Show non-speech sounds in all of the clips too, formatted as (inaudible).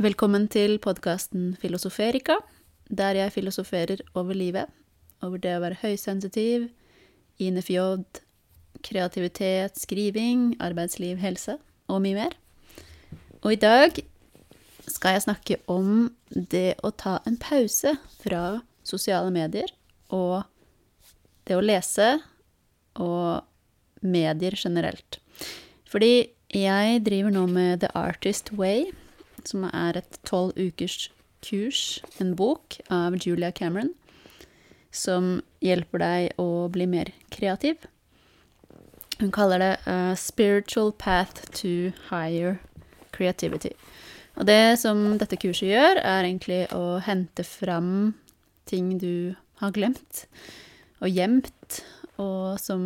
Velkommen til podkasten Filosoferika, der jeg filosoferer over livet, over det å være høysensitiv, INFJ, kreativitet, skriving, arbeidsliv, helse og mye mer. Og i dag skal jeg snakke om det å ta en pause fra sosiale medier og det å lese og medier generelt. Fordi jeg driver nå med The Artist Way, som er et tolv ukers kurs, en bok av Julia Cameron, som hjelper deg å bli mer kreativ. Hun kaller det a spiritual path to higher creativity. Og det som dette kurset gjør, er egentlig å hente fram ting du har glemt og gjemt, og som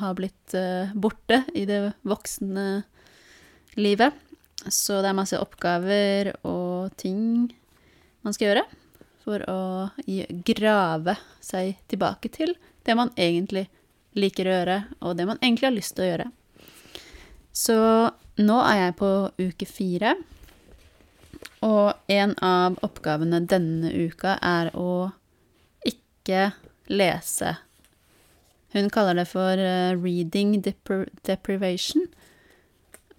har blitt uh, borte i det voksne livet. Så det er masse oppgaver og ting man skal gjøre for å grave seg tilbake til det man egentlig liker å gjøre, og det man egentlig har lyst til å gjøre. Så nå er jeg på uke fire, og en av oppgavene denne uka er å ikke lese. Hun kaller det for uh, reading depri deprivation.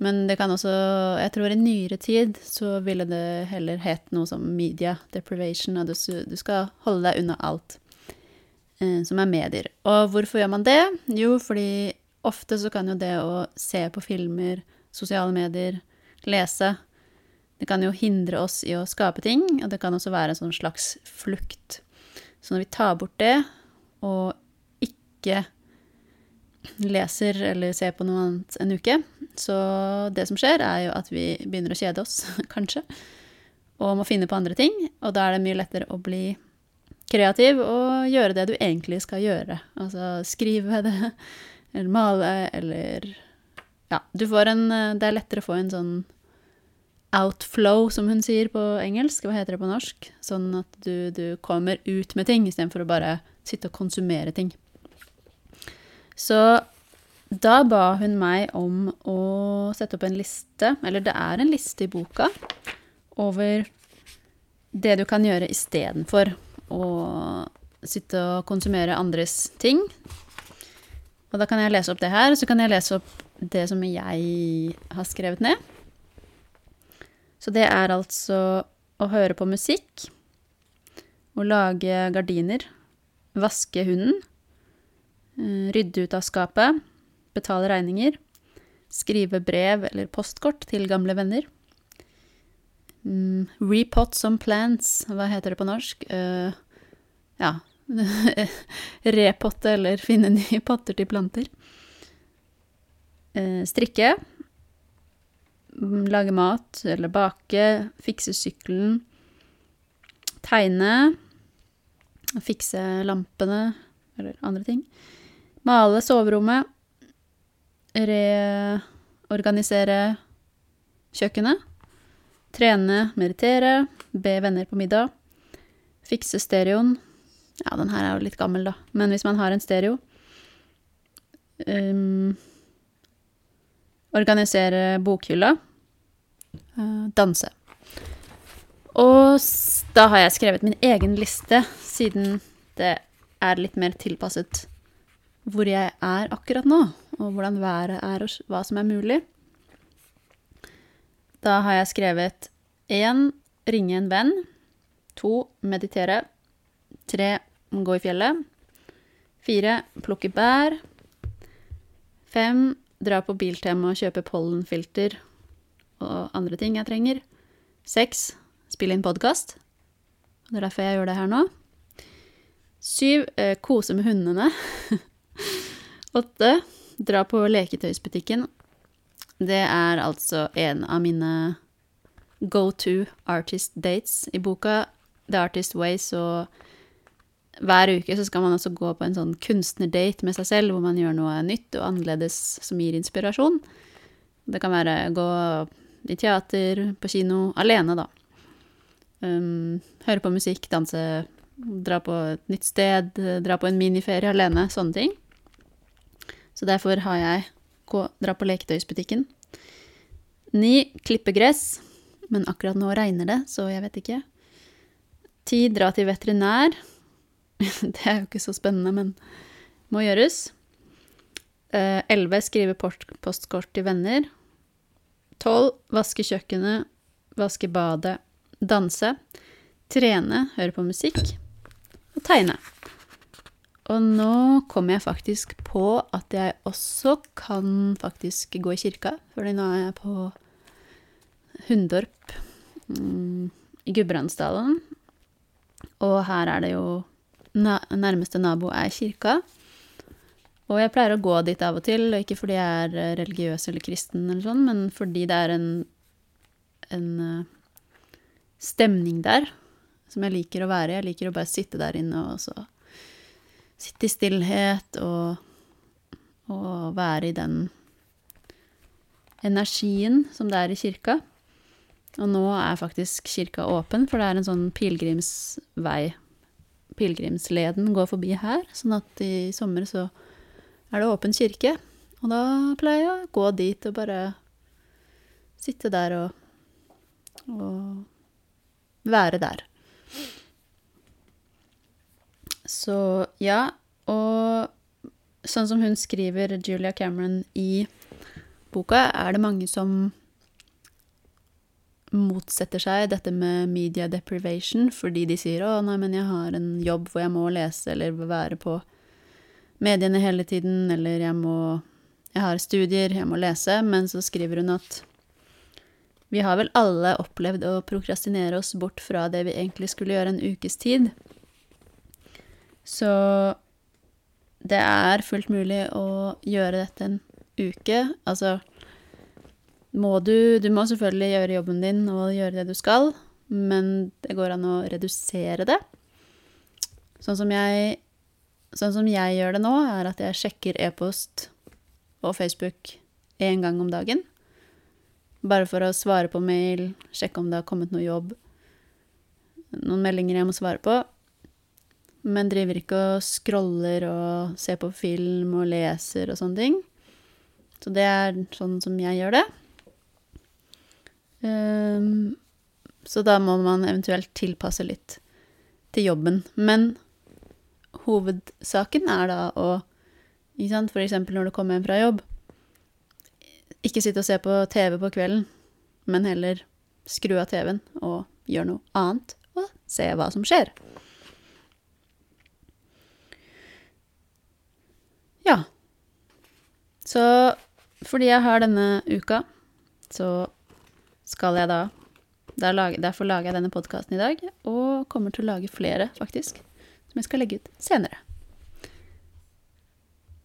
Men det kan også Jeg tror i nyere tid så ville det heller hett noe som media deprivation, og du, du skal holde deg unna alt eh, som er medier. Og hvorfor gjør man det? Jo, fordi ofte så kan jo det å se på filmer, sosiale medier, lese Det kan jo hindre oss i å skape ting, og det kan også være en sånn slags flukt. Så når vi tar bort det, og ikke leser eller ser på noe annet en uke. Så det som skjer, er jo at vi begynner å kjede oss, (laughs) kanskje, og må finne på andre ting. Og da er det mye lettere å bli kreativ og gjøre det du egentlig skal gjøre. Altså skrive det, eller male, eller Ja, du får en Det er lettere å få en sånn outflow, som hun sier på engelsk. Hva heter det på norsk? Sånn at du, du kommer ut med ting istedenfor å bare sitte og konsumere ting. Så da ba hun meg om å sette opp en liste, eller det er en liste i boka, over det du kan gjøre istedenfor å sitte og konsumere andres ting. Og da kan jeg lese opp det her, og så kan jeg lese opp det som jeg har skrevet ned. Så det er altså å høre på musikk, å lage gardiner, vaske hunden, rydde ut av skapet, betale regninger, skrive brev eller postkort til gamle venner. Mm, repot some plants, hva heter det på norsk? Uh, ja (laughs) Repotte eller finne nye potter til planter. Uh, strikke. Mm, lage mat eller bake. Fikse sykkelen. Tegne. Fikse lampene eller andre ting. Male soverommet. Reorganisere kjøkkenet. Trene, meditere. Be venner på middag. Fikse stereoen. Ja, den her er jo litt gammel, da. Men hvis man har en stereo um, Organisere bokhylla. Uh, danse. Og da har jeg skrevet min egen liste, siden det er litt mer tilpasset hvor jeg er akkurat nå, og hvordan været er, og hva som er mulig. Da har jeg skrevet 1. ringe en venn. 2. meditere. 3. gå i fjellet. 4. plukke bær. 5. dra på Biltema og kjøpe pollenfilter og andre ting jeg trenger. 6. spille inn podkast. Det er derfor jeg gjør det her nå. Syv eh, kose med hundene. (laughs) Åtte. Dra på leketøysbutikken. Det er altså en av mine go to artist dates i boka The Artist Way, så hver uke så skal man også gå på en sånn kunstnerdate med seg selv, hvor man gjør noe nytt og annerledes som gir inspirasjon. Det kan være gå i teater, på kino, alene, da. Um, høre på musikk, danse, dra på et nytt sted, dra på en miniferie alene, sånne ting. Så derfor har jeg gå, dra på leketøysbutikken. Ni klippe gress. men akkurat nå regner det, så jeg vet ikke. Ti dra til veterinær. (laughs) det er jo ikke så spennende, men må gjøres. Eh, elleve skrive postkort til venner. Tolv vaske kjøkkenet, vaske badet, danse. Trene, høre på musikk. Og tegne. Og nå kommer jeg faktisk på at jeg også kan faktisk gå i kirka, fordi nå er jeg på Hundorp mm, i Gudbrandsdalen. Og her er det jo Nærmeste nabo er kirka. Og jeg pleier å gå dit av og til, ikke fordi jeg er eh, religiøs eller kristen, eller sånn, men fordi det er en, en uh, stemning der som jeg liker å være i. Jeg liker å bare sitte der inne og så sitte i stillhet og, og være i den energien som det er i kirka. Og nå er faktisk kirka åpen, for det er en sånn pilegrimsvei. Pilegrimsleden går forbi her, sånn at i sommer så er det åpen kirke. Og da pleier jeg å gå dit og bare sitte der og, og være der. Så ja, og sånn som hun skriver, Julia Cameron, i boka, er det mange som motsetter seg dette med media deprivation fordi de sier 'Å, nei, men jeg har en jobb hvor jeg må lese eller være på mediene hele tiden', eller 'jeg må Jeg har studier, jeg må lese', men så skriver hun at vi har vel alle opplevd å prokrastinere oss bort fra det vi egentlig skulle gjøre en ukes tid. Så det er fullt mulig å gjøre dette en uke. Altså må du Du må selvfølgelig gjøre jobben din og gjøre det du skal, men det går an å redusere det. Sånn som jeg Sånn som jeg gjør det nå, er at jeg sjekker e-post og Facebook én gang om dagen. Bare for å svare på mail, sjekke om det har kommet noe jobb. Noen meldinger jeg må svare på. Men driver ikke og scroller og ser på film og leser og sånne ting. Så det er sånn som jeg gjør det. Um, så da må man eventuelt tilpasse litt til jobben. Men hovedsaken er da å ikke sant, For eksempel når du kommer hjem fra jobb. Ikke sitte og se på TV på kvelden, men heller skru av TV-en og gjøre noe annet og se hva som skjer. Ja. Så fordi jeg har denne uka, så skal jeg da Derfor lager jeg denne podkasten i dag, og kommer til å lage flere, faktisk, som jeg skal legge ut senere.